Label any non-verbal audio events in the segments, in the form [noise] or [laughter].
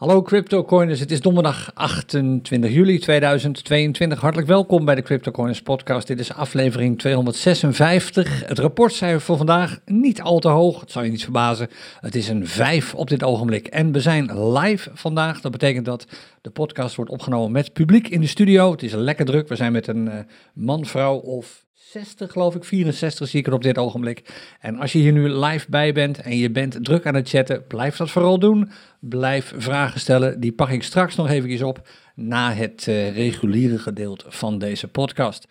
Hallo CryptoCoiners, het is donderdag 28 juli 2022. Hartelijk welkom bij de CryptoCoiners podcast. Dit is aflevering 256. Het rapportcijfer voor vandaag niet al te hoog, het zal je niet verbazen. Het is een 5 op dit ogenblik en we zijn live vandaag. Dat betekent dat de podcast wordt opgenomen met publiek in de studio. Het is lekker druk, we zijn met een uh, man, vrouw of 60 geloof ik, 64 zie ik er op dit ogenblik. En als je hier nu live bij bent en je bent druk aan het chatten, blijf dat vooral doen. Blijf vragen stellen, die pak ik straks nog even op na het uh, reguliere gedeelte van deze podcast.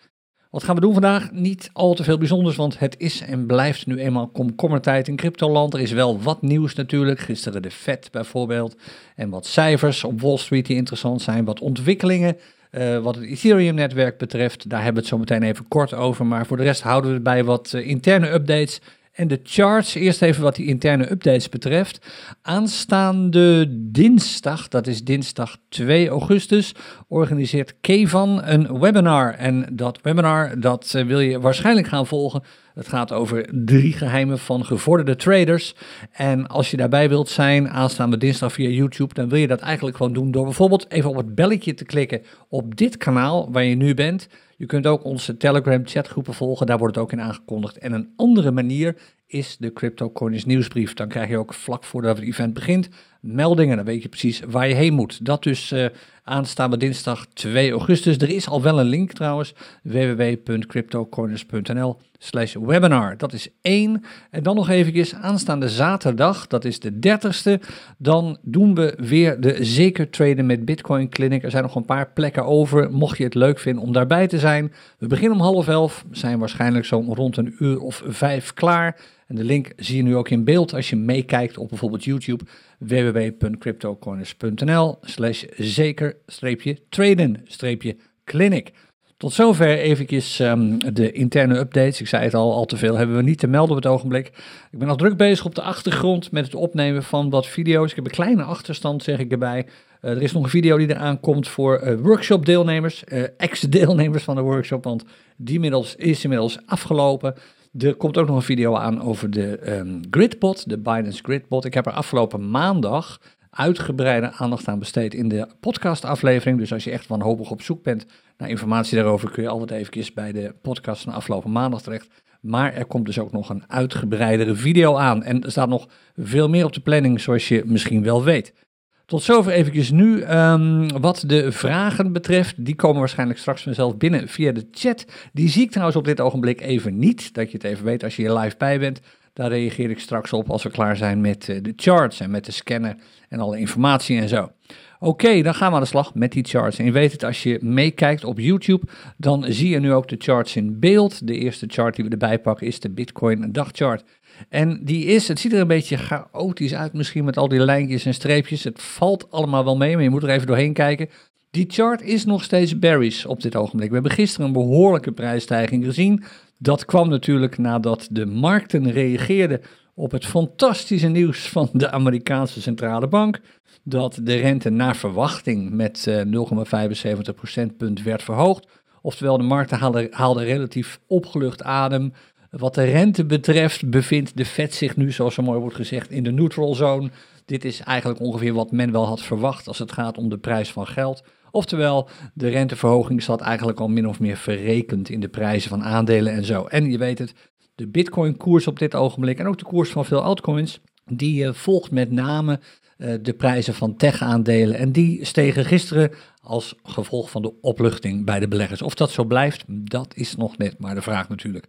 Wat gaan we doen vandaag? Niet al te veel bijzonders, want het is en blijft nu eenmaal komkommertijd in cryptoland. Er is wel wat nieuws natuurlijk. Gisteren de Fed bijvoorbeeld. En wat cijfers op Wall Street die interessant zijn. Wat ontwikkelingen uh, wat het Ethereum-netwerk betreft. Daar hebben we het zo meteen even kort over. Maar voor de rest houden we het bij wat uh, interne updates en de charts. Eerst even wat die interne updates betreft. Aanstaande dinsdag, dat is dinsdag 2 augustus, organiseert Kevan een webinar. En dat webinar, dat uh, wil je waarschijnlijk gaan volgen het gaat over drie geheimen van gevorderde traders. En als je daarbij wilt zijn, aanstaande dinsdag via YouTube, dan wil je dat eigenlijk gewoon doen door bijvoorbeeld even op het belletje te klikken op dit kanaal waar je nu bent. Je kunt ook onze Telegram chatgroepen volgen, daar wordt het ook in aangekondigd. En een andere manier is de CryptoCoins nieuwsbrief. Dan krijg je ook vlak voordat het event begint meldingen. Dan weet je precies waar je heen moet. Dat dus uh, aanstaande dinsdag 2 augustus. Er is al wel een link trouwens. www.cryptocorners.nl slash webinar. Dat is één. En dan nog eventjes aanstaande zaterdag, dat is de 30ste. Dan doen we weer de zeker traden met Bitcoin Clinic. Er zijn nog een paar plekken over. Mocht je het leuk vinden om daarbij te zijn. We beginnen om half elf. Zijn waarschijnlijk zo rond een uur of vijf klaar. En de link zie je nu ook in beeld als je meekijkt op bijvoorbeeld YouTube www.cryptocorners.nl slash zeker-traden-clinic. Tot zover eventjes um, de interne updates. Ik zei het al, al te veel hebben we niet te melden op het ogenblik. Ik ben nog druk bezig op de achtergrond met het opnemen van wat video's. Ik heb een kleine achterstand, zeg ik erbij. Uh, er is nog een video die eraan komt voor uh, workshop deelnemers, uh, ex-deelnemers van de workshop, want die middels, is inmiddels afgelopen. Er komt ook nog een video aan over de um, Gridbot, de Binance Gridbot. Ik heb er afgelopen maandag uitgebreide aandacht aan besteed in de podcastaflevering. Dus als je echt wanhopig op zoek bent naar informatie daarover, kun je altijd even bij de podcast van afgelopen maandag terecht. Maar er komt dus ook nog een uitgebreidere video aan. En er staat nog veel meer op de planning, zoals je misschien wel weet. Tot zover eventjes nu. Um, wat de vragen betreft, die komen waarschijnlijk straks vanzelf binnen via de chat. Die zie ik trouwens op dit ogenblik even niet, dat je het even weet als je hier live bij bent. Daar reageer ik straks op als we klaar zijn met uh, de charts en met de scanner en alle informatie en zo. Oké, dan gaan we aan de slag met die charts. En je weet het, als je meekijkt op YouTube, dan zie je nu ook de charts in beeld. De eerste chart die we erbij pakken is de Bitcoin dagchart. En die is, het ziet er een beetje chaotisch uit misschien met al die lijntjes en streepjes. Het valt allemaal wel mee, maar je moet er even doorheen kijken. Die chart is nog steeds berries op dit ogenblik. We hebben gisteren een behoorlijke prijsstijging gezien. Dat kwam natuurlijk nadat de markten reageerden op het fantastische nieuws van de Amerikaanse centrale bank. Dat de rente naar verwachting met 0,75 eh, procentpunt werd verhoogd. Oftewel, de markten haalden, haalden relatief opgelucht adem. Wat de rente betreft bevindt de Fed zich nu, zoals zo mooi wordt gezegd, in de neutral zone. Dit is eigenlijk ongeveer wat men wel had verwacht als het gaat om de prijs van geld. Oftewel, de renteverhoging zat eigenlijk al min of meer verrekend in de prijzen van aandelen en zo. En je weet het, de Bitcoin-koers op dit ogenblik en ook de koers van veel altcoins, die uh, volgt met name de prijzen van tech-aandelen. En die stegen gisteren als gevolg van de opluchting bij de beleggers. Of dat zo blijft, dat is nog net maar de vraag natuurlijk.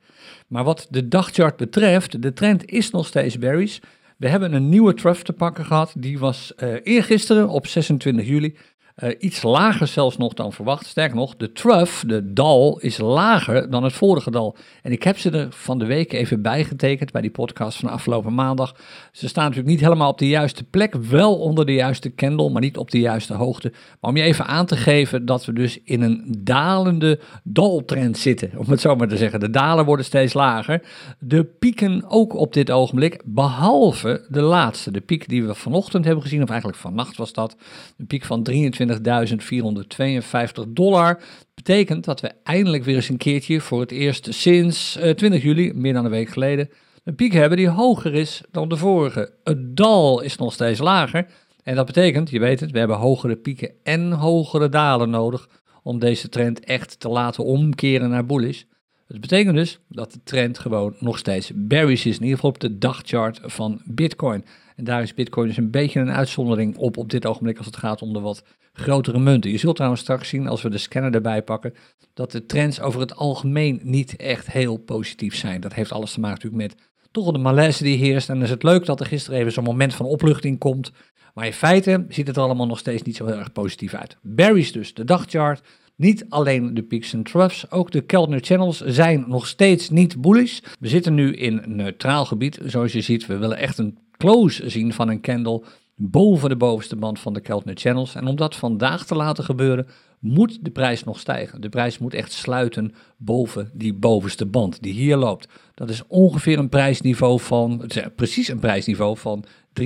Maar wat de dagchart betreft, de trend is nog steeds berries. We hebben een nieuwe trough te pakken gehad. Die was uh, eergisteren op 26 juli uh, iets lager zelfs nog dan verwacht. Sterker nog, de trough, de dal, is lager dan het vorige dal. En ik heb ze er van de week even bijgetekend bij die podcast van afgelopen maandag. Ze staan natuurlijk niet helemaal op de juiste plek, wel onder de juiste candle, maar niet op de juiste hoogte. Maar om je even aan te geven dat we dus in een dalende daltrend zitten, om het zo maar te zeggen. De dalen worden steeds lager. De pieken ook op dit ogenblik, behalve de laatste. De piek die we vanochtend hebben gezien, of eigenlijk vannacht was dat, een piek van 23. 22.452 dollar. Betekent dat we eindelijk weer eens een keertje voor het eerst sinds uh, eh, 20 juli, meer dan een week geleden, een piek hebben die hoger is dan de vorige. Het dal is nog steeds lager. En dat betekent, je weet het, we hebben hogere pieken en hogere dalen nodig om deze trend echt te laten omkeren naar bullish. Het betekent dus dat de trend gewoon nog steeds bearish is, in ieder geval op de dagchart van Bitcoin. En daar is Bitcoin dus een beetje een uitzondering op op dit ogenblik als het gaat om de wat grotere munten. Je zult trouwens straks zien, als we de scanner erbij pakken, dat de trends over het algemeen niet echt heel positief zijn. Dat heeft alles te maken natuurlijk met toch wel de malaise die heerst. En dan is het leuk dat er gisteren even zo'n moment van opluchting komt. Maar in feite ziet het allemaal nog steeds niet zo heel erg positief uit. Berries dus, de dagchart. Niet alleen de peaks en troughs, ook de Keltner channels zijn nog steeds niet bullish. We zitten nu in neutraal gebied, zoals je ziet. We willen echt een close zien van een candle boven de bovenste band van de Keltner channels. En om dat vandaag te laten gebeuren, moet de prijs nog stijgen. De prijs moet echt sluiten boven die bovenste band die hier loopt. Dat is ongeveer een prijsniveau van, precies een prijsniveau van 23.175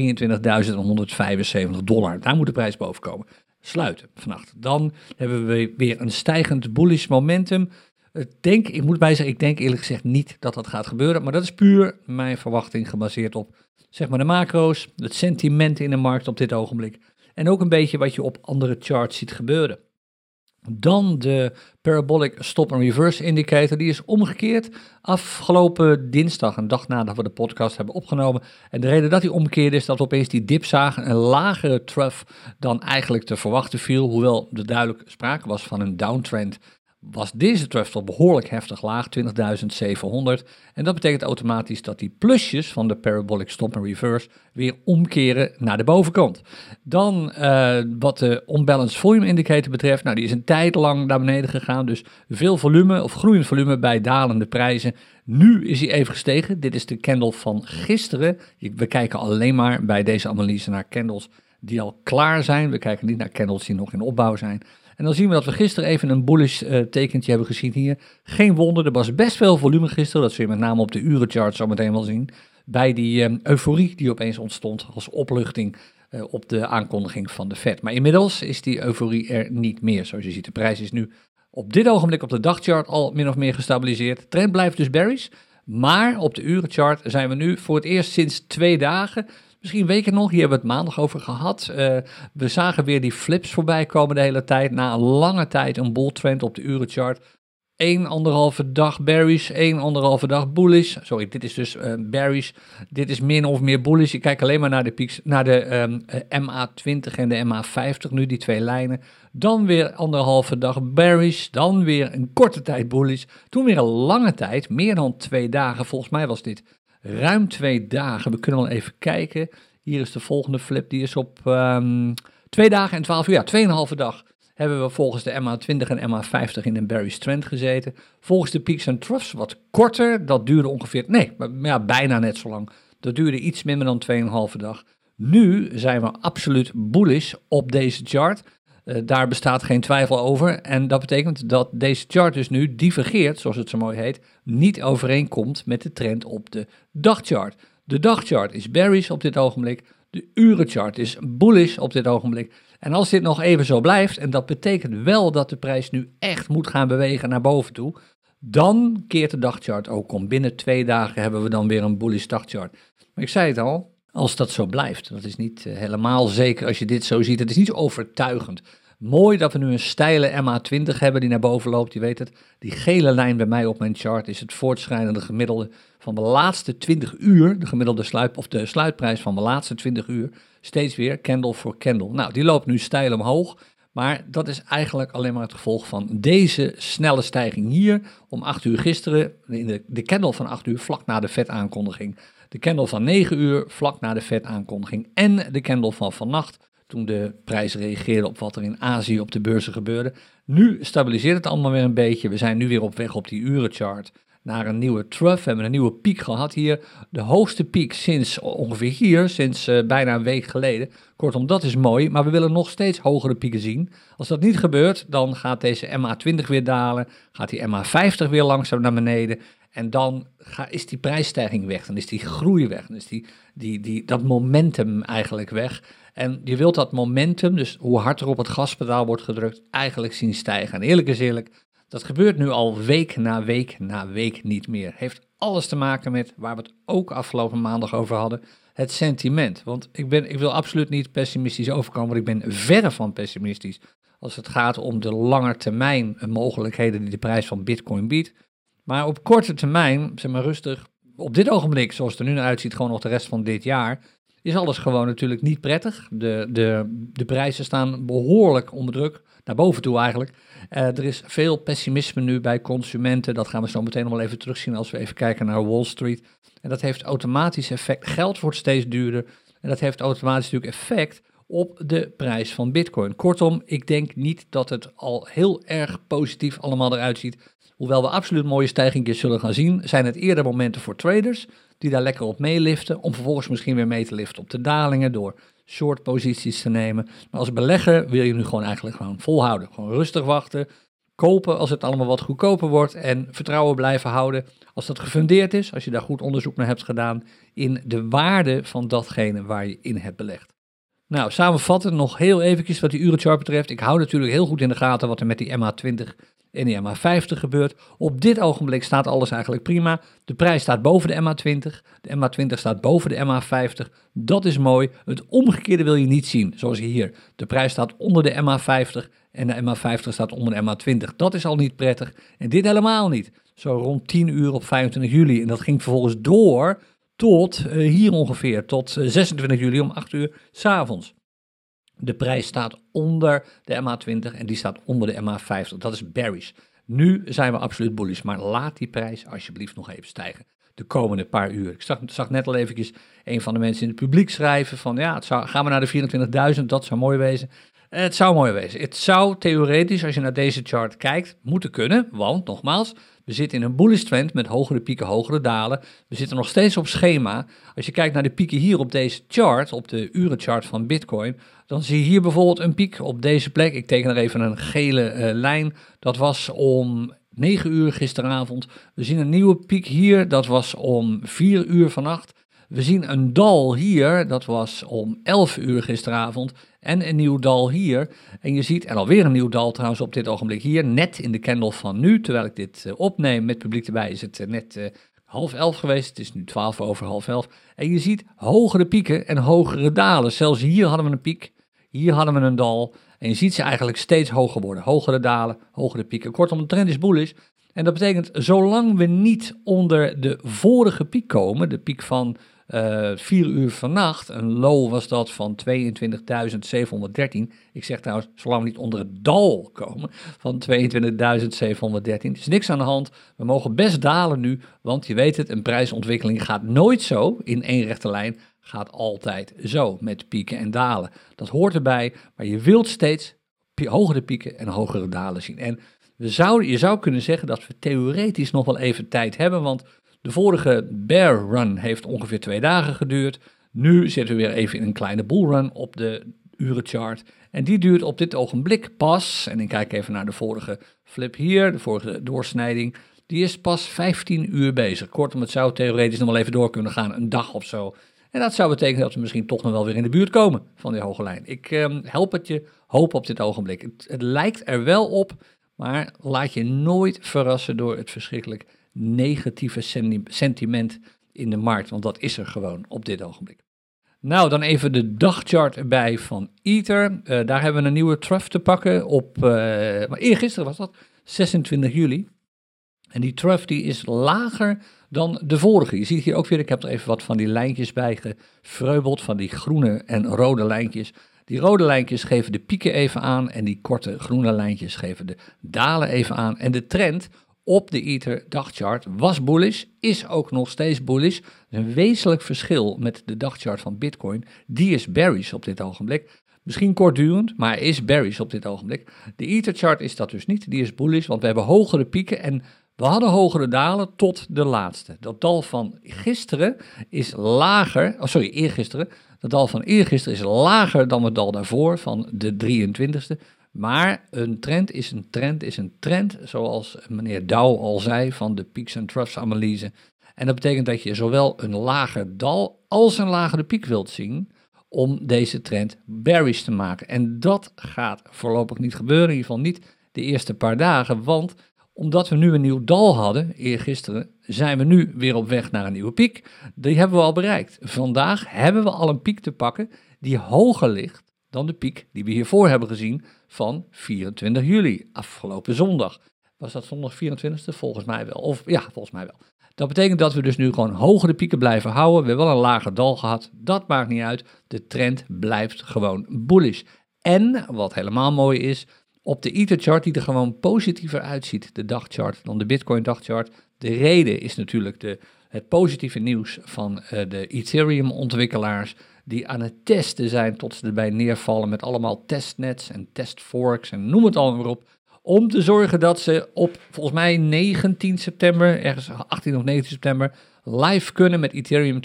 dollar. Daar moet de prijs boven komen. Sluiten vannacht. Dan hebben we weer een stijgend bullish momentum. Ik denk, ik moet bij zeggen, ik denk eerlijk gezegd niet dat dat gaat gebeuren. Maar dat is puur mijn verwachting gebaseerd op zeg maar de macro's, het sentiment in de markt op dit ogenblik. En ook een beetje wat je op andere charts ziet gebeuren. Dan de Parabolic Stop and Reverse Indicator. Die is omgekeerd afgelopen dinsdag, een dag nadat we de podcast hebben opgenomen. En de reden dat hij omkeerde is dat we opeens die dip zagen. Een lagere trough dan eigenlijk te verwachten viel. Hoewel er duidelijk sprake was van een downtrend was deze trust behoorlijk heftig laag, 20.700. En dat betekent automatisch dat die plusjes van de parabolic stop and reverse weer omkeren naar de bovenkant. Dan uh, wat de unbalanced volume indicator betreft, nou die is een tijd lang naar beneden gegaan, dus veel volume of groeiend volume bij dalende prijzen. Nu is hij even gestegen. Dit is de candle van gisteren. We kijken alleen maar bij deze analyse naar candles die al klaar zijn. We kijken niet naar candles die nog in opbouw zijn. En dan zien we dat we gisteren even een bullish uh, tekentje hebben gezien hier. Geen wonder, er was best veel volume gisteren. Dat zul je met name op de urenchart zo meteen wel zien. Bij die um, euforie die opeens ontstond als opluchting uh, op de aankondiging van de Fed. Maar inmiddels is die euforie er niet meer. Zoals je ziet, de prijs is nu op dit ogenblik op de dagchart al min of meer gestabiliseerd. Trend blijft dus bearish. Maar op de urenchart zijn we nu voor het eerst sinds twee dagen Misschien weken nog, hier hebben we het maandag over gehad. Uh, we zagen weer die flips voorbij komen de hele tijd. Na een lange tijd een bull trend op de urenchart. 1, anderhalve dag bearish, 1, anderhalve dag bullish. Sorry, dit is dus uh. Dit is min of meer bullish. Ik kijk alleen maar naar de, peaks, naar de um, MA20 en de MA50 nu, die twee lijnen. Dan weer anderhalve dag bearish. Dan weer een korte tijd bullish. Toen weer een lange tijd, meer dan twee dagen. Volgens mij was dit ruim twee dagen. We kunnen wel even kijken. Hier is de volgende flip. Die is op um, twee dagen en twaalf uur. Ja, tweeënhalve dag hebben we volgens de MA20 en MA50 in een bearish trend gezeten. Volgens de peaks en troughs wat korter. Dat duurde ongeveer, nee, maar ja, bijna net zo lang. Dat duurde iets minder dan 2,5 dag. Nu zijn we absoluut bullish op deze chart. Uh, daar bestaat geen twijfel over. En dat betekent dat deze chart dus nu divergeert, zoals het zo mooi heet, niet overeenkomt met de trend op de dagchart. De dagchart is bearish op dit ogenblik. De urenchart is bullish op dit ogenblik. En als dit nog even zo blijft, en dat betekent wel dat de prijs nu echt moet gaan bewegen naar boven toe, dan keert de dagchart ook om. Binnen twee dagen hebben we dan weer een bullish dagchart. Maar ik zei het al, als dat zo blijft. Dat is niet eh, helemaal zeker als je dit zo ziet. Het is niet overtuigend. Mooi dat we nu een steile MA20 hebben die naar boven loopt. Je weet het, die gele lijn bij mij op mijn chart is het voortschrijdende gemiddelde van de laatste 20 uur. De gemiddelde of de sluitprijs van de laatste 20 uur. Steeds weer candle voor candle. Nou, die loopt nu steil omhoog. Maar dat is eigenlijk alleen maar het gevolg van deze snelle stijging hier om 8 uur gisteren. De, de candle van 8 uur vlak na de vet-aankondiging de candle van 9 uur vlak na de Fed-aankondiging en de candle van vannacht toen de prijs reageerde op wat er in Azië op de beurzen gebeurde. Nu stabiliseert het allemaal weer een beetje. We zijn nu weer op weg op die urenchart naar een nieuwe trough. We hebben een nieuwe piek gehad hier. De hoogste piek sinds ongeveer hier, sinds uh, bijna een week geleden. Kortom, dat is mooi, maar we willen nog steeds hogere pieken zien. Als dat niet gebeurt, dan gaat deze MA20 weer dalen, gaat die MA50 weer langzaam naar beneden. En dan ga, is die prijsstijging weg, dan is die groei weg, dan is die, die, die, dat momentum eigenlijk weg. En je wilt dat momentum, dus hoe harder op het gaspedaal wordt gedrukt, eigenlijk zien stijgen. En eerlijk is eerlijk, dat gebeurt nu al week na week na week niet meer. Heeft alles te maken met waar we het ook afgelopen maandag over hadden. het sentiment. Want ik, ben, ik wil absoluut niet pessimistisch overkomen, want ik ben verre van pessimistisch als het gaat om de langetermijn mogelijkheden die de prijs van Bitcoin biedt. Maar op korte termijn, zeg maar rustig, op dit ogenblik, zoals het er nu naar uitziet, gewoon nog de rest van dit jaar, is alles gewoon natuurlijk niet prettig. De, de, de prijzen staan behoorlijk onder druk, naar boven toe eigenlijk. Uh, er is veel pessimisme nu bij consumenten. Dat gaan we zo meteen nog wel even terugzien als we even kijken naar Wall Street. En dat heeft automatisch effect. Geld wordt steeds duurder. En dat heeft automatisch natuurlijk effect op de prijs van Bitcoin. Kortom, ik denk niet dat het al heel erg positief allemaal eruit ziet. Hoewel we absoluut mooie stijgingen zullen gaan zien, zijn het eerder momenten voor traders die daar lekker op meeliften, om vervolgens misschien weer mee te liften op de dalingen door short posities te nemen. Maar als belegger wil je nu gewoon eigenlijk gewoon volhouden. Gewoon rustig wachten, kopen als het allemaal wat goedkoper wordt en vertrouwen blijven houden als dat gefundeerd is, als je daar goed onderzoek naar hebt gedaan in de waarde van datgene waar je in hebt belegd. Nou, samenvattend nog heel eventjes wat die urenchart betreft. Ik hou natuurlijk heel goed in de gaten wat er met die MA20 en die MA50 gebeurt. Op dit ogenblik staat alles eigenlijk prima. De prijs staat boven de MA20. De MA20 staat boven de MA50. Dat is mooi. Het omgekeerde wil je niet zien, zoals hier. De prijs staat onder de MA50 en de MA50 staat onder de MA20. Dat is al niet prettig. En dit helemaal niet. Zo rond 10 uur op 25 juli. En dat ging vervolgens door tot uh, hier ongeveer, tot 26 eh, juli om 8 uur s'avonds. De prijs staat onder de MA20 en die staat onder de MA50. Dat is bearish. Nu zijn we absoluut bullish, maar laat die prijs alsjeblieft nog even stijgen. De komende paar uur. Ik zag, net al eventjes een van de mensen in het publiek schrijven van ja, het zou, gaan we naar de 24.000, dat zou mooi wezen. Het zou mooi wezen. Het zou theoretisch, als je naar deze chart kijkt, moeten kunnen, want nogmaals, we zitten in een bullish trend met hogere pieken, hogere dalen. We zitten nog steeds op schema. Als je kijkt naar de pieken hier op deze chart, op de urenchart van Bitcoin, dan zie je hier bijvoorbeeld een piek op deze plek. Ik teken er even een gele uh, lijn. Dat was om 9 uur gisteravond. We zien een nieuwe piek hier, dat was om 4 uur vannacht. We zien een dal hier, dat was om 11 uur gisteravond. En een nieuw dal hier. En je ziet, en alweer een nieuw dal trouwens op dit ogenblik hier, net in de candle van nu. Terwijl ik dit uh, opneem met publiek erbij, is het uh, net uh, half elf geweest. Het is nu twaalf over half elf. En je ziet hogere pieken en hogere dalen. Zelfs hier hadden we een piek, hier hadden we een dal. En je ziet ze eigenlijk steeds hoger worden. Hogere dalen, hogere pieken. Kortom, de trend is bullish. En dat betekent, zolang we niet onder de vorige piek komen, de piek van eh, 4 uur vannacht. Een low was dat van 22.713. Ik zeg trouwens, zolang we niet onder het dal komen van 22.713. Er is niks aan de hand. We mogen best dalen nu, want je weet het, een prijsontwikkeling gaat nooit zo in één rechte lijn. Gaat altijd zo met pieken en dalen. Dat hoort erbij, maar je wilt steeds hogere pieken en hogere dalen zien. En we zouden, je zou kunnen zeggen dat we theoretisch nog wel even tijd hebben, want de vorige bear run heeft ongeveer twee dagen geduurd. Nu zitten we weer even in een kleine bull run op de urenchart. En die duurt op dit ogenblik pas, en ik kijk even naar de vorige flip hier, de vorige doorsnijding, die is pas 15 uur bezig. Kortom, het zou theoretisch nog wel even door kunnen gaan, een dag of zo. En dat zou betekenen dat we misschien toch nog wel weer in de buurt komen van die hoge lijn. Ik eh, help het je, hoop op dit ogenblik. Het lijkt er wel op, maar laat je nooit verrassen door het verschrikkelijk negatieve sentiment in de markt, want dat is er gewoon op dit ogenblik. Nou, dan even de dagchart erbij van Ether. Uh, daar hebben we een nieuwe trough te pakken op, uh, maar eergisteren was dat, 26 juli. En die trough die is lager dan de vorige. Je ziet hier ook weer, ik heb er even wat van die lijntjes bij gefreubeld, van die groene en rode lijntjes. Die rode lijntjes geven de pieken even aan en die korte groene lijntjes geven de dalen even aan. En de trend op de Ether dagchart was bullish, is ook nog steeds bullish. een wezenlijk verschil met de dagchart van Bitcoin. Die is bearish op dit ogenblik. Misschien kortdurend, maar is bearish op dit ogenblik. De Ether chart is dat dus niet. Die is bullish, want we hebben hogere pieken en we hadden hogere dalen tot de laatste. Dat dal van gisteren is lager, oh sorry, eergisteren. Dat dal van eergisteren is lager dan het dal daarvoor van de 23e. Maar een trend is een trend is een trend, zoals meneer Douw al zei van de peaks and troughs analyse. En dat betekent dat je zowel een lager dal als een lagere piek wilt zien om deze trend bearish te maken. En dat gaat voorlopig niet gebeuren, in ieder geval niet de eerste paar dagen, want Omdat we nu een nieuw dal hadden, eergisteren, zijn we nu weer op weg naar een nieuwe piek. Die hebben we al bereikt. Vandaag hebben we al een piek te pakken die hoger ligt dan de piek die we hiervoor hebben gezien van 24 juli, afgelopen zondag. Was dat zondag 24e? Volgens mij wel. Of ja, volgens mij wel. Dat betekent dat we dus nu gewoon hogere pieken blijven houden. We hebben wel een lager dal gehad. Dat maakt niet uit. De trend blijft gewoon bullish. En wat helemaal mooi is, op de Ether-chart die er gewoon positiever uitziet, de dagchart, dan de Bitcoin-dagchart. De reden is natuurlijk de, het positieve nieuws van uh, de Ethereum-ontwikkelaars die aan het testen zijn tot ze erbij neervallen met allemaal testnets en testforks en noem het allemaal op. Om te zorgen dat ze op volgens mij 19 september, ergens 18 of 19 september, live kunnen met Ethereum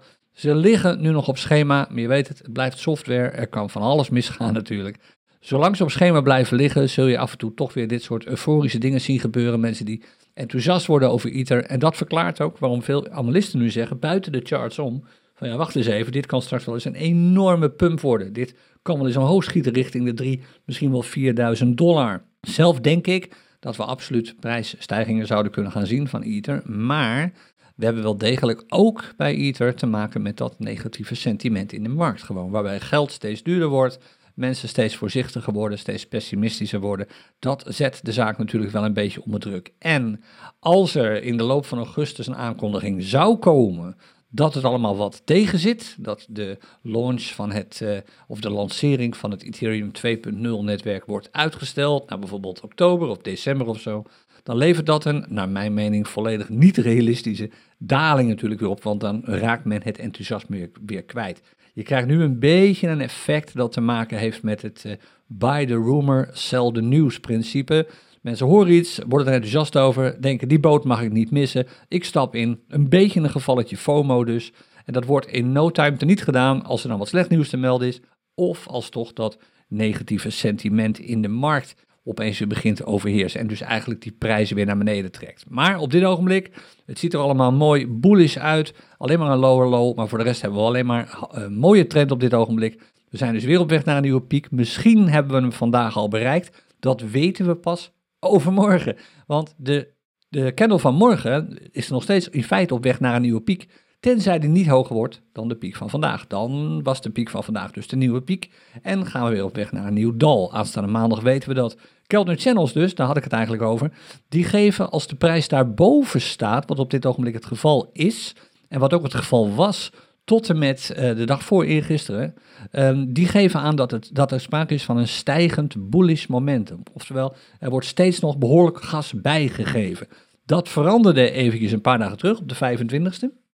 2.0. Ze liggen nu nog op schema, maar je weet het, het blijft software. Er kan van alles misgaan [laughs] natuurlijk. Zolang ze op schema blijven liggen, zul je af en toe toch weer dit soort euforische dingen zien gebeuren. Mensen die enthousiast worden over Ether. En dat verklaart ook waarom veel analisten nu zeggen, buiten de charts om, van ja, wacht eens even, dit kan straks wel eens een enorme pump worden. Dit kan wel eens omhoog schieten richting de 3, misschien wel 4000 dollar. Zelf denk ik dat we absoluut prijsstijgingen zouden kunnen gaan zien van Ether, maar we hebben wel degelijk ook bij Ether te maken met dat negatieve sentiment in de markt. Gewoon waarbij geld steeds duurder wordt, mensen steeds voorzichtiger worden, steeds pessimistischer worden. Dat zet de zaak natuurlijk wel een beetje onder druk. En als er in de loop van augustus een aankondiging zou komen dat het allemaal wat tegenzit. Dat de launch van het, uh, of de lancering van het Ethereum 2.0 netwerk wordt uitgesteld naar bijvoorbeeld oktober of december of zo. Dan levert dat een, naar mijn mening, volledig niet realistische daling natuurlijk weer op, want dan raakt men het enthousiasme weer, kwijt. Je krijgt nu een beetje een effect dat te maken heeft met het uh, buy the rumor, sell the news principe. Mensen horen iets, worden er enthousiast over, denken die boot mag ik niet missen. Ik stap in, een beetje een gevalletje FOMO dus. En dat wordt in no time niet gedaan als er dan wat slecht nieuws te melden is. Of als toch dat negatieve sentiment in de markt opeens weer begint te overheersen. En dus eigenlijk die prijzen weer naar beneden trekt. Maar op dit ogenblik, het ziet er allemaal mooi bullish uit. Alleen maar een lower low. Maar voor de rest hebben we alleen maar een mooie trend op dit ogenblik. We zijn dus weer op weg naar een nieuwe piek. Misschien hebben we hem vandaag al bereikt. Dat weten we pas overmorgen. Want de, de candle van morgen is nog steeds in feite op weg naar een nieuwe piek. Tenzij die niet hoger wordt dan de piek van vandaag. Dan was de piek van vandaag dus de nieuwe piek. En gaan we weer op weg naar een nieuw dal. Aanstaande maandag weten we dat. Keltner Channels dus, daar had ik het eigenlijk over. Die geven als de prijs daarboven staat, wat op dit ogenblik het geval is. En wat ook het geval was tot en met uh, de dag voor eergisteren, um, die geven aan dat, het, dat er sprake is van een stijgend bullish momentum. Oftewel, er wordt steeds nog behoorlijk gas bijgegeven. Dat veranderde eventjes een paar dagen terug, op de 25e.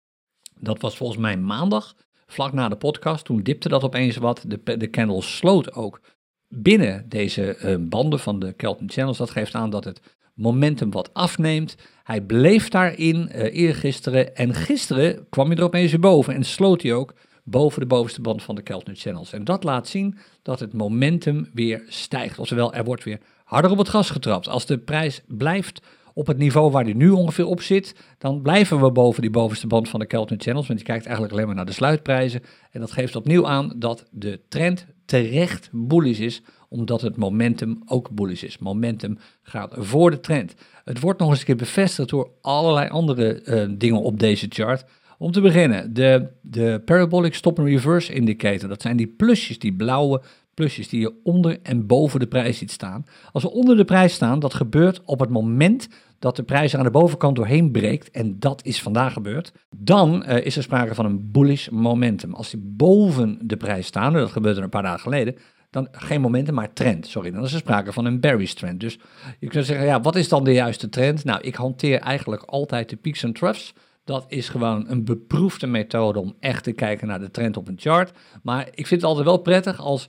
Dat was volgens mij maandag, vlak na de podcast. Toen dipte dat opeens wat. De, de candle sloot ook binnen deze uh, banden van de Kelton Channels. Dat geeft aan dat het momentum wat afneemt. Hij bleef daarin uh, eergisteren en gisteren kwam hij er opeens weer boven en sloot hij ook boven de bovenste band van de Keltner Channels. En dat laat zien dat het momentum weer stijgt. Oftewel, er wordt weer harder op het gas getrapt. Als de prijs blijft op het niveau waar die nu ongeveer op zit, dan blijven we boven die bovenste band van de Keltner Channels. Want je kijkt eigenlijk alleen maar naar de sluitprijzen. En dat geeft opnieuw aan dat de trend terecht bullish is omdat het momentum ook bullish is. Momentum gaat voor de trend. Het wordt nog eens een keer bevestigd door allerlei andere uh, dingen op deze chart. Om te beginnen, de, de Parabolic Stop and Reverse Indicator. Dat zijn die plusjes, die blauwe plusjes die je onder en boven de prijs ziet staan. Als we onder de prijs staan, dat gebeurt op het moment dat de prijs er aan de bovenkant doorheen breekt, en dat is vandaag gebeurd, dan uh, is er sprake van een bullish momentum. Als die boven de prijs staan, dat gebeurde een paar dagen geleden, dan geen momentum, maar trend. Sorry, dan is er sprake van een bearish trend. Dus je kunt zeggen, ja, wat is dan de juiste trend? Nou, ik hanteer eigenlijk altijd de peaks en troughs. Dat is gewoon een beproefde methode om echt te kijken naar de trend op een chart. Maar ik vind het altijd wel prettig als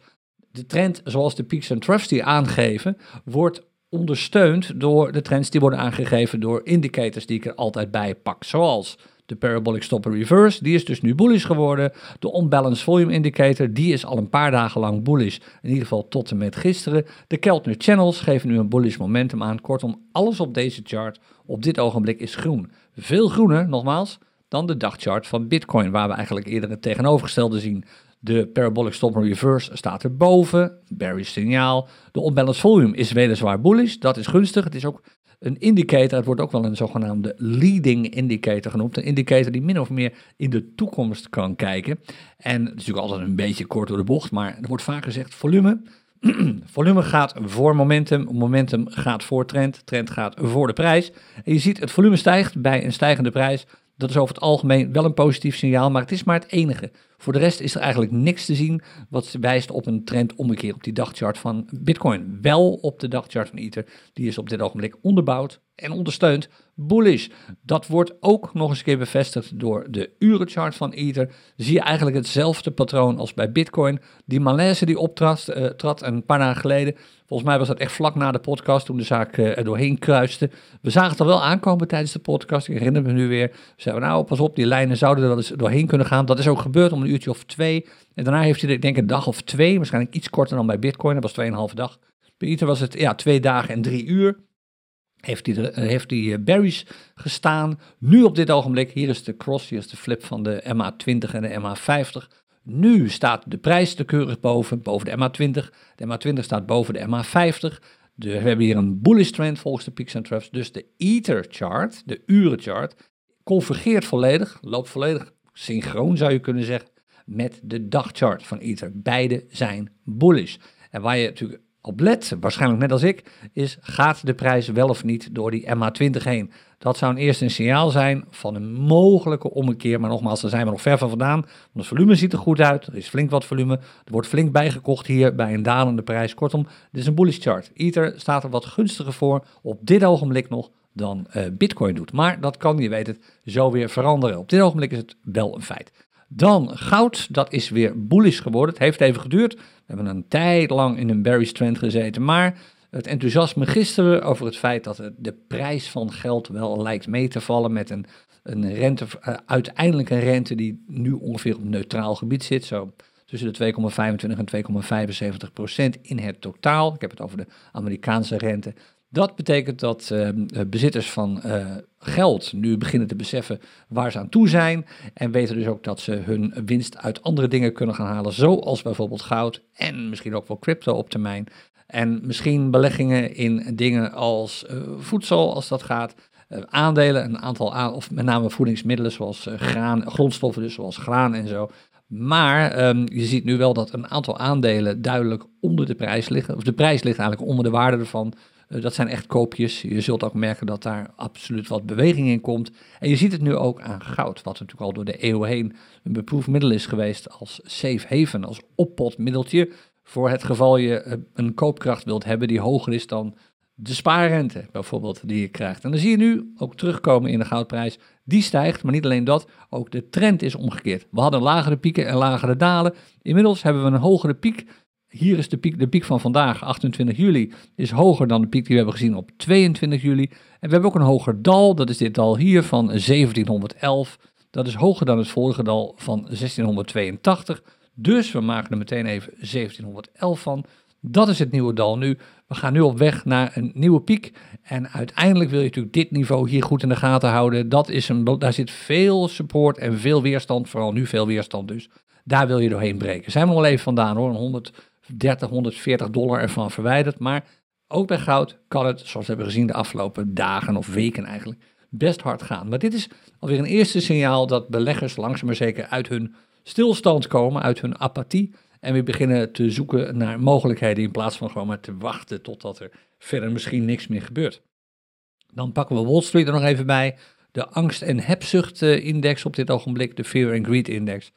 de trend zoals de peaks en troughs die aangeven, wordt ondersteund door de trends die worden aangegeven door indicators die ik er altijd bij pak. Zoals de parabolic stop reverse, die is dus nu bullish geworden. De unbalanced volume indicator, die is al een paar dagen lang bullish. In ieder geval tot en met gisteren. De Keltner channels geven nu een bullish momentum aan. Kortom, alles op deze chart op dit ogenblik is groen. Veel groener, nogmaals, dan de dagchart van Bitcoin, waar we eigenlijk eerder het tegenovergestelde zien. De parabolic stop reverse staat erboven, bearish signaal. De unbalanced volume is weliswaar bullish, dat is gunstig. Het is ook een indicator, het wordt ook wel een zogenaamde leading indicator genoemd. Een indicator die min of meer in de toekomst kan kijken. En het is natuurlijk altijd een beetje kort door de bocht, maar er wordt vaak gezegd volume. [clears throat] volume gaat voor momentum, momentum gaat voor trend, trend gaat voor de prijs. En je ziet het volume stijgt bij een stijgende prijs. Dat is over het algemeen wel een positief signaal, maar het is maar het enige. Voor de rest is er eigenlijk niks te zien wat wijst op een trend ommekeer op die dagchart van Bitcoin. Wel op de dagchart van Ether, die is op dit ogenblik onderbouwd en ondersteund bullish. Dat wordt ook nog eens een keer bevestigd door de urenchart van Ether. Zie je eigenlijk hetzelfde patroon als bij Bitcoin. Die malaise die optrad uh, trad een paar dagen geleden. Volgens mij was dat echt vlak na de podcast toen de zaak uh, er doorheen kruiste. We zagen het al wel aankomen tijdens de podcast. Ik herinner me nu weer. We zeiden nou pas op, die lijnen zouden er wel eens doorheen kunnen gaan. Dat is ook gebeurd om een of twee. En daarna heeft hij ik denk een dag of twee, waarschijnlijk iets korter dan bij Bitcoin. Dat was 2,5 dag. Bij Ether was het ja, twee dagen en drie uur heeft hij, eh, heeft hij eh, berries gestaan. Nu op dit ogenblik, hier is de cross, hier is de flip van de MA20 en de MA50. Nu staat de prijs te keurig boven, boven de MA20. De MA20 staat boven de MA50. De, we hebben hier een bullish trend volgens de peaks en troughs. Dus de Ether chart, de urenchart, convergeert volledig, loopt volledig synchroon zou je kunnen zeggen, met de dagchart van Ether. Beide zijn bullish. En waar je natuurlijk op let, waarschijnlijk net als ik, is gaat de prijs wel of niet door die MA20 heen. Dat zou een eerste signaal zijn van een mogelijke ommekeer. Maar nogmaals, daar zijn we nog ver van vandaan. Want het volume ziet er goed uit. Er is flink wat volume. Er wordt flink bijgekocht hier bij een dalende prijs. Kortom, dit is een bullish chart. Ether staat er wat gunstiger voor op dit ogenblik nog dan uh, Bitcoin doet. Maar dat kan, je weet het, zo weer veranderen. Op dit ogenblik is het wel een feit. Dan goud, dat is weer bullish geworden. Het heeft even geduurd. We hebben een tijd lang in een bearish trend gezeten. Maar het enthousiasme gisteren over het feit dat de prijs van geld wel lijkt mee te vallen met een, een rente, uh, uiteindelijk een rente die nu ongeveer op neutraal gebied zit. Zo tussen de 2,25 en 2,75 procent in het totaal. Ik heb het over de Amerikaanse rente. Dat betekent dat uh, bezitters van uh, geld nu beginnen te beseffen waar ze aan toe zijn. En weten dus ook dat ze hun winst uit andere dingen kunnen gaan halen, zoals bijvoorbeeld goud en misschien ook wel crypto op termijn. En misschien beleggingen in dingen als uh, voedsel, als dat gaat. aandelen, een aantal aan, of met name voedingsmiddelen zoals graan, grondstoffen, dus zoals graan en zo. Maar um, je ziet nu wel dat een aantal aandelen duidelijk onder de prijs liggen. Of de prijs ligt eigenlijk onder de waarde ervan. Eh, dat zijn echt koopjes. Je zult ook merken dat daar absoluut wat beweging in komt. En je ziet het nu ook aan goud, wat natuurlijk al door de eeuw heen een beproefd middel is geweest als safe haven, als oppotmiddeltje. Voor het geval je eh, een koopkracht wilt hebben die hoger is dan de spaarrente bijvoorbeeld die je krijgt. En dan zie je nu ook terugkomen in de goudprijs. Die stijgt, maar niet alleen dat, ook de trend is omgekeerd. We hadden lagere pieken en lagere dalen. Inmiddels hebben we een hogere piek hier is de piek, de piek van vandaag, 28 juli, is hoger dan de piek die we hebben gezien op 22 juli. En we hebben ook een hoger dal, dat is dit dal hier van 1711. Dat is hoger dan het vorige dal van 1682. Dus we maken er meteen even 1711 van. Dat is het nieuwe dal nu. We gaan nu op weg naar een nieuwe piek. En uiteindelijk wil je natuurlijk dit niveau hier goed in de gaten houden. Dat is een, daar zit veel support en veel weerstand, vooral nu veel weerstand dus. Daar wil je doorheen breken. Zijn we wel even vandaan hoor, een 100 30, 140 dollar ervan verwijderd. Maar ook bij goud kan het, zoals we hebben gezien de afgelopen dagen of weken eigenlijk, best hard gaan. Maar dit is alweer een eerste signaal dat beleggers langzaam maar zeker uit hun stilstand komen, uit hun apathie. En weer beginnen te zoeken naar mogelijkheden in plaats van gewoon maar te wachten totdat er verder misschien niks meer gebeurt. Dan pakken we Wall Street er nog even bij. De angst- en hebzucht-index op dit ogenblik, de Fear and Greed Index.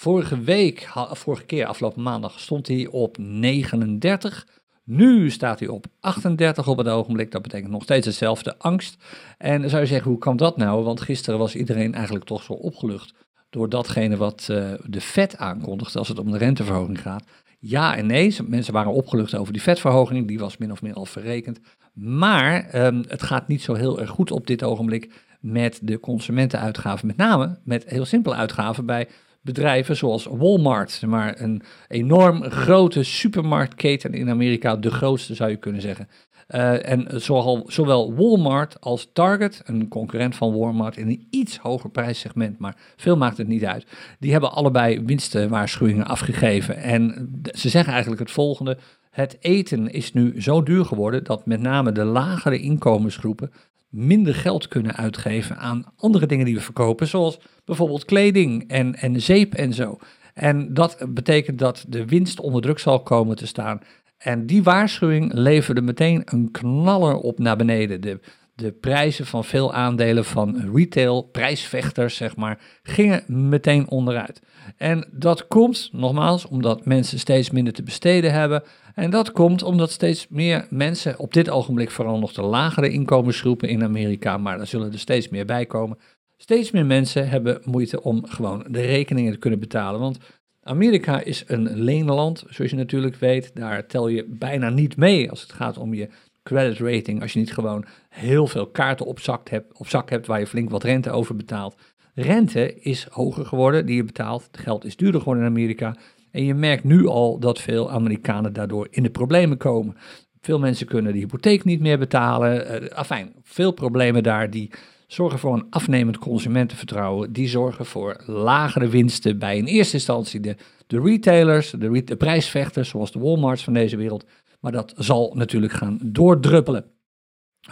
Vorige week, vorige keer, afgelopen maandag, stond hij op 39. Nu staat hij op 38 op het ogenblik. Dat betekent nog steeds hetzelfde, angst. En zou je zeggen, hoe kan dat nou? Want gisteren was iedereen eigenlijk toch zo opgelucht door datgene wat uh, de vet aankondigde als het om de renteverhoging gaat. Ja en nee, mensen waren opgelucht over die vetverhoging, die was min of meer al verrekend. Maar um, het gaat niet zo heel erg goed op dit ogenblik met de consumentenuitgaven, met name met heel simpele uitgaven bij bedrijven zoals Walmart, maar een enorm grote supermarktketen in Amerika, de grootste zou je kunnen zeggen. Uh, en zowel, zowel Walmart als Target, een concurrent van Walmart in een iets hoger prijssegment, maar veel maakt het niet uit. Die hebben allebei winstenwaarschuwingen afgegeven. En ze zeggen eigenlijk het volgende: Het eten is nu zo duur geworden dat met name de lagere inkomensgroepen minder geld kunnen uitgeven aan andere dingen die we verkopen, zoals bijvoorbeeld kleding en, en zeep en zo. En dat betekent dat de winst onder druk zal komen te staan. En die waarschuwing leverde meteen een knaller op naar beneden. De, de prijzen van veel aandelen van retail, prijsvechters zeg maar, gingen meteen onderuit. En dat komt, nogmaals, omdat mensen steeds minder te besteden hebben. En dat komt omdat steeds meer mensen, op dit ogenblik vooral nog de lagere inkomensgroepen in Amerika, maar daar zullen er steeds meer bij komen. Steeds meer mensen hebben moeite om gewoon de rekeningen te kunnen betalen. Want Amerika is een leenland, zoals je natuurlijk weet. Daar tel je bijna niet mee als het gaat om je credit rating. Als je niet gewoon heel veel kaarten op zak hebt, op zak hebt waar je flink wat rente over betaalt. Rente is hoger geworden die je betaalt. Het geld is duurder geworden in Amerika. En je merkt nu al dat veel Amerikanen daardoor in de problemen komen. Veel mensen kunnen de hypotheek niet meer betalen. Uh, afijn, veel problemen daar die zorgen voor een afnemend consumentenvertrouwen. Die zorgen voor lagere winsten bij in eerste instantie de, de retailers, de, de prijsvechters zoals de Walmarts van deze wereld. Maar dat zal natuurlijk gaan doordruppelen.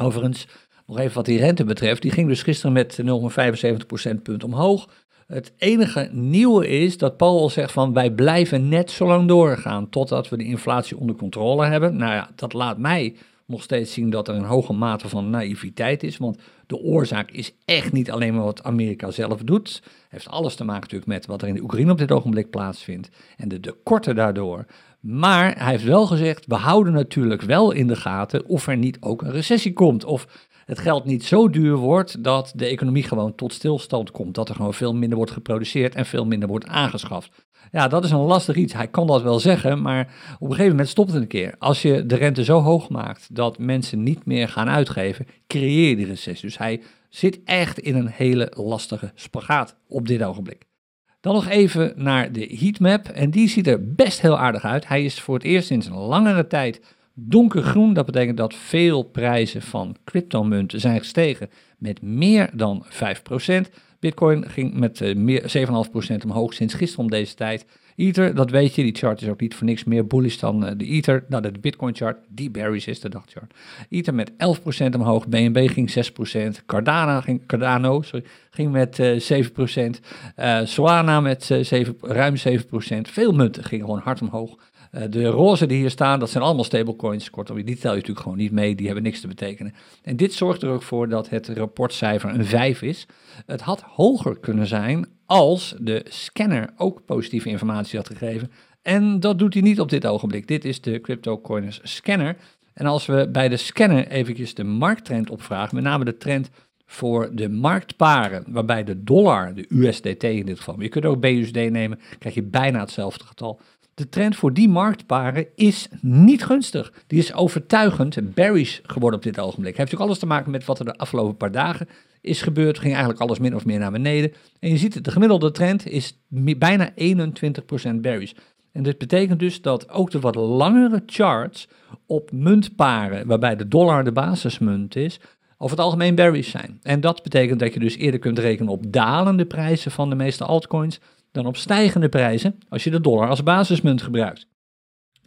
Overigens, nog even wat die rente betreft, die ging dus gisteren met 0,75 procentpunt omhoog. Het enige nieuwe is dat Paul zegt van wij blijven net zo lang doorgaan totdat we de inflatie onder controle hebben. Nou ja, dat laat mij nog steeds zien dat er een hoge mate van naïviteit is. Want de oorzaak is echt niet alleen maar wat Amerika zelf doet. Heeft alles te maken natuurlijk met wat er in de Oekraïne op dit ogenblik plaatsvindt. En de tekorten daardoor. Maar hij heeft wel gezegd, we houden natuurlijk wel in de gaten of er niet ook een recessie komt. Of het geld niet zo duur wordt dat de economie gewoon tot stilstand komt. Dat er gewoon veel minder wordt geproduceerd en veel minder wordt aangeschaft. Ja, dat is een lastig iets. Hij kan dat wel zeggen, maar op een gegeven moment stopt het een keer. Als je de rente zo hoog maakt dat mensen niet meer gaan uitgeven, creëer je die recessie. Dus hij zit echt in een hele lastige spagaat op dit ogenblik. Dan nog even naar de heatmap. En die ziet er best heel aardig uit. Hij is voor het eerst sinds een langere tijd donkergroen. Dat betekent dat veel prijzen van cryptomunten zijn gestegen met meer dan 5%. Bitcoin ging met uh, meer 7,5% omhoog sinds gisteren om deze tijd. Ether, dat weet je, die chart is ook niet voor niks meer bullish dan uh, de Ether. Nou, de Bitcoin chart, die berries is de dagchart. Ether met 11% omhoog, BNB ging 6%, Cardano ging, Cardano, sorry, ging met uh, 7%, Solana met 7, ruim 7%. Veel munten gingen gewoon hard omhoog. Eh, de roze die hier staan, dat zijn allemaal stablecoins. Kortom, die tel je natuurlijk gewoon niet mee, die hebben niks te betekenen. En dit zorgt er ook voor dat het rapportcijfer een 5 is. Het had hoger kunnen zijn als de scanner ook positieve informatie had gegeven. En dat doet hij niet op dit ogenblik. Dit is de CryptoCoiners scanner. En als we bij de scanner eventjes de markttrend opvragen, met name de trend voor de marktparen, waarbij de dollar, de USDT in dit geval, maar je kunt ook BUSD nemen, krijg je bijna hetzelfde getal de trend voor die marktparen is niet gunstig. Die is overtuigend bearish geworden op dit ogenblik. Heeft natuurlijk alles te maken met wat er de afgelopen paar dagen is gebeurd. Ging eigenlijk alles min of meer naar beneden. En je ziet de gemiddelde trend is bijna 21% bearish. En dit betekent dus dat ook de wat langere charts op muntparen, waarbij de dollar de basismunt is, over het algemeen bearish zijn. En dat betekent dat je dus eerder kunt rekenen op dalende prijzen van de meeste altcoins dan op stijgende prijzen als je de dollar als basismunt gebruikt.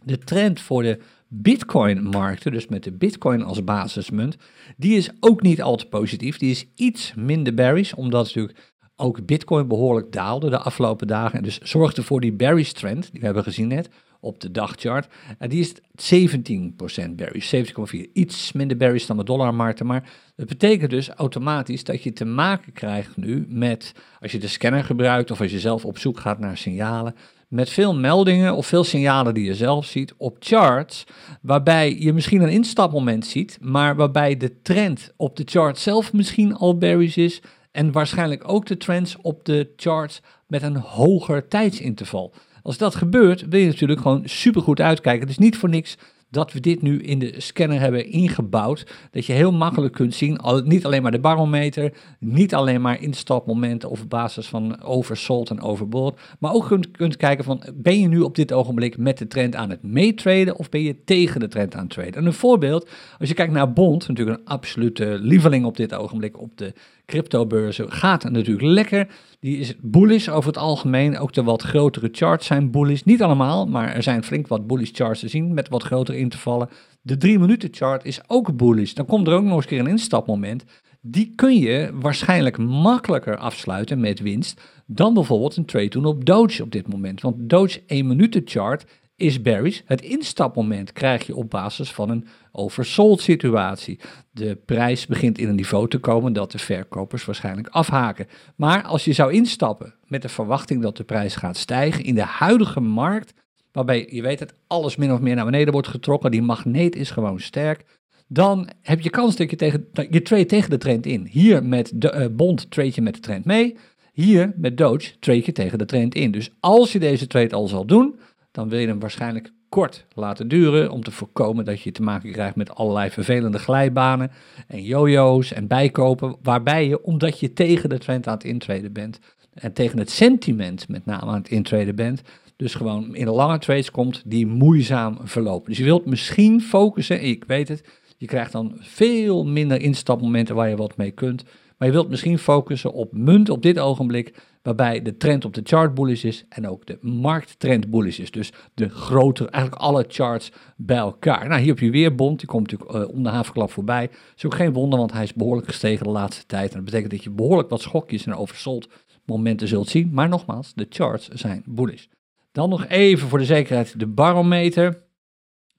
De trend voor de Bitcoin-markten, dus met de Bitcoin als basismunt, die is ook niet al te positief. Die is iets minder bearish, omdat natuurlijk ook Bitcoin behoorlijk daalde de afgelopen dagen. En dus zorgde voor die bearish trend, die we hebben gezien net, op de dagchart. En die is 17% bearish, 17,4. Iets minder bearish dan de dollarmarkten, maar het betekent dus automatisch dat je te maken krijgt nu met, als je de scanner gebruikt of als je zelf op zoek gaat naar signalen, met veel meldingen of veel signalen die je zelf ziet op charts, waarbij je misschien een instapmoment ziet, maar waarbij de trend op de chart zelf misschien al bearish is en waarschijnlijk ook de trends op de charts met een hoger tijdsinterval. Als dat gebeurt, wil je natuurlijk gewoon supergoed uitkijken. Het is niet voor niks dat we dit nu in de scanner hebben ingebouwd. Dat je heel makkelijk kunt zien, niet alleen maar de barometer, niet alleen maar instapmomenten of basis van oversold en overbought, maar ook kunt, kunt kijken van, ben je nu op dit ogenblik met de trend aan het meetraden of ben je tegen de trend aan het traden? En een voorbeeld, als je kijkt naar Bond, natuurlijk een absolute lieveling op dit ogenblik op de cryptobeurzen, gaat natuurlijk lekker. Die is bullish over het algemeen. Ook de wat grotere charts zijn bullish. Niet allemaal, maar er zijn flink wat bullish charts te zien met wat grotere intervallen. De 3 minuten chart is ook bullish. Dan komt er ook nog eens een keer een instapmoment. Die kun je waarschijnlijk makkelijker afsluiten met winst dan bijvoorbeeld een trade doen op Doge op dit moment. Want Doge 1 minuten chart is bearish. Het instapmoment krijg je op basis van een oversold situatie. De prijs begint in een niveau te komen dat de verkopers waarschijnlijk afhaken. Maar als je zou instappen met de verwachting dat de prijs gaat stijgen in de huidige markt, waarbij je weet dat alles min of meer naar beneden wordt getrokken, die magneet is gewoon sterk, dan heb je kans dat je, tegen, je trade tegen de trend in. Hier met de uh, bond trade je met de trend mee. Hier met Doge trade je tegen de trend in. Dus als je deze trade al zal doen, dan wil je hem waarschijnlijk kort laten duren om te voorkomen dat je te maken krijgt met allerlei vervelende glijbanen en jojo's en bijkopen, waarbij je, omdat je tegen de trend aan het intreden bent en tegen het sentiment met name aan het intreden bent, dus gewoon in lange trades komt die moeizaam verlopen. Dus je wilt misschien focussen, ik weet het, je krijgt dan veel minder instapmomenten waar je wat mee kunt, maar je wilt misschien focussen op munt op dit ogenblik waarbij de trend op de chart bullish is en ook de markttrend bullish is. Dus de grotere, eigenlijk alle charts bij elkaar. Nou, hier heb je weer bond, die komt natuurlijk uh, om de havenklap voorbij. Is ook geen wonder, want hij is behoorlijk gestegen de laatste tijd. En dat betekent dat je behoorlijk wat schokjes en oversold momenten zult zien. Maar nogmaals, de charts zijn bullish. Dan nog even voor de zekerheid de barometer.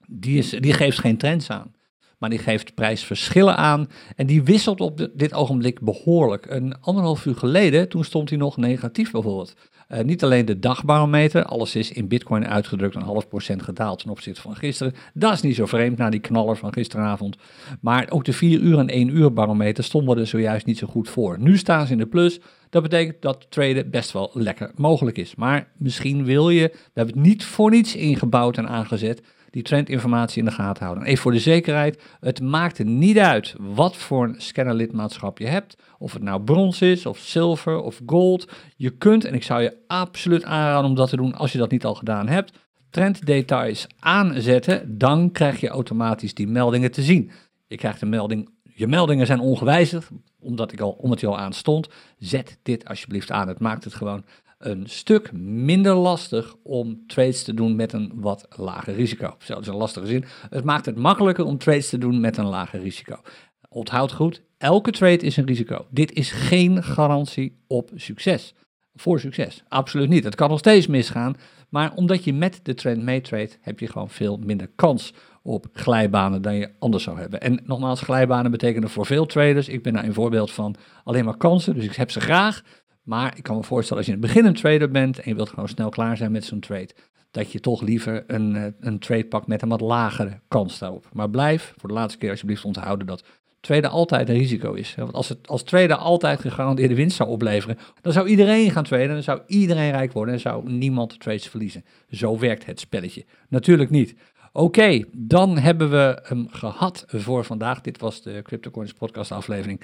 Die, is, die geeft geen trends aan maar die geeft prijsverschillen aan. En die wisselt op dit ogenblik behoorlijk. Een anderhalf uur geleden, toen stond hij nog negatief bijvoorbeeld. Uh, niet alleen de dagbarometer, alles is in bitcoin uitgedrukt een half procent gedaald ten opzichte van gisteren. Dat is niet zo vreemd na die knaller van gisteravond. Maar ook de 4 uur en 1 uur barometer stonden er zojuist niet zo goed voor. Nu staan ze in de plus. Dat betekent dat traden best wel lekker mogelijk is. Maar misschien wil je, we hebben het niet voor niets ingebouwd en aangezet die trendinformatie in de gaten houden. Even voor de zekerheid, het maakt niet uit wat voor een scannerlidmaatschap je hebt, of het nou brons is, of zilver, of gold. Je kunt, en ik zou je absoluut aanraden om dat te doen als je dat niet al gedaan hebt, trenddetails aanzetten, dan krijg je automatisch die meldingen te zien. Je krijgt een melding, je meldingen zijn ongewijzigd, omdat, ik al, omdat die al aan stond. Zet dit alsjeblieft aan, het maakt het gewoon een stuk minder lastig om trades te doen met een wat lager risico. Zelfs een lastige zin. Het maakt het makkelijker om trades te doen met een lager risico. Onthoud goed, elke trade is een risico. Dit is geen garantie op succes. Voor succes. Absoluut niet. Het kan nog steeds misgaan. Maar omdat je met de trend meetrade, heb je gewoon veel minder kans op glijbanen dan je anders zou hebben. En nogmaals, glijbanen betekenen voor veel traders, ik ben daar een voorbeeld van, alleen maar kansen. Dus ik heb ze graag. Maar ik kan me voorstellen als je in het begin een trader bent en je wilt gewoon snel klaar zijn met zo'n trade, dat je toch liever een, eh, een trade pakt met een wat lagere kans daarop. Maar blijf voor de laatste keer alsjeblieft onthouden dat traden altijd een risico is. Want als, het, als trader altijd gegarandeerde winst zou opleveren, dan zou iedereen gaan traden, dan zou iedereen rijk worden en zou niemand trades verliezen. Zo werkt het spelletje. Natuurlijk niet. Oké, dan hebben we hem gehad voor vandaag. Dit was de CryptoCoins podcast aflevering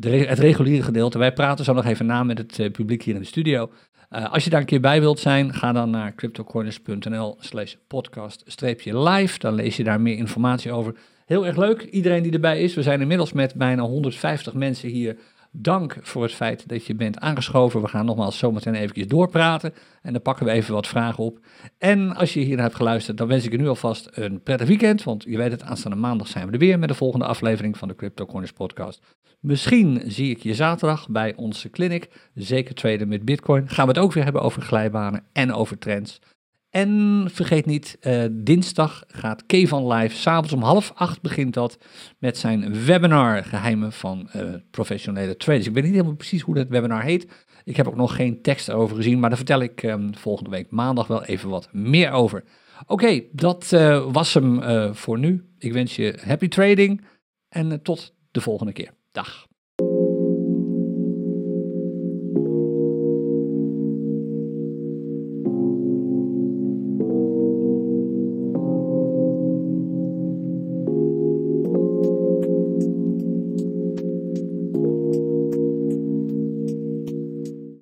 het reguliere gedeelte. Wij praten zo nog even na met het eh, publiek hier in de studio. Uh, als je daar een keer bij wilt zijn, ga dan naar cryptocorners.nl slash podcast-live. Dan lees je daar meer informatie over. Heel erg leuk, iedereen die erbij is. We zijn inmiddels met bijna 150 mensen hier Dank voor het feit dat je bent aangeschoven. We gaan nogmaals zometeen even doorpraten en dan pakken we even wat vragen op. En als je hier hebt geluisterd, dan wens ik je nu alvast een prettig weekend. Want je weet het, aanstaande maandag zijn we er weer met de volgende aflevering van de Crypto Corners podcast. Misschien zie ik je zaterdag bij onze clinic, zeker traden met bitcoin. Gaan we het ook weer hebben over glijbanen en over trends. En vergeet niet, uh, dinsdag gaat Kevan live. S'avonds om half acht begint dat met zijn webinar Geheimen van uh, Professionele Traders. Ik weet niet helemaal precies hoe dat webinar heet. Ik heb ook nog geen tekst over gezien, maar daar vertel ik um, volgende week maandag wel even wat meer over. Oké, dat uh, was hem voor nu. Ik wens je happy trading en tot de volgende keer. Dag.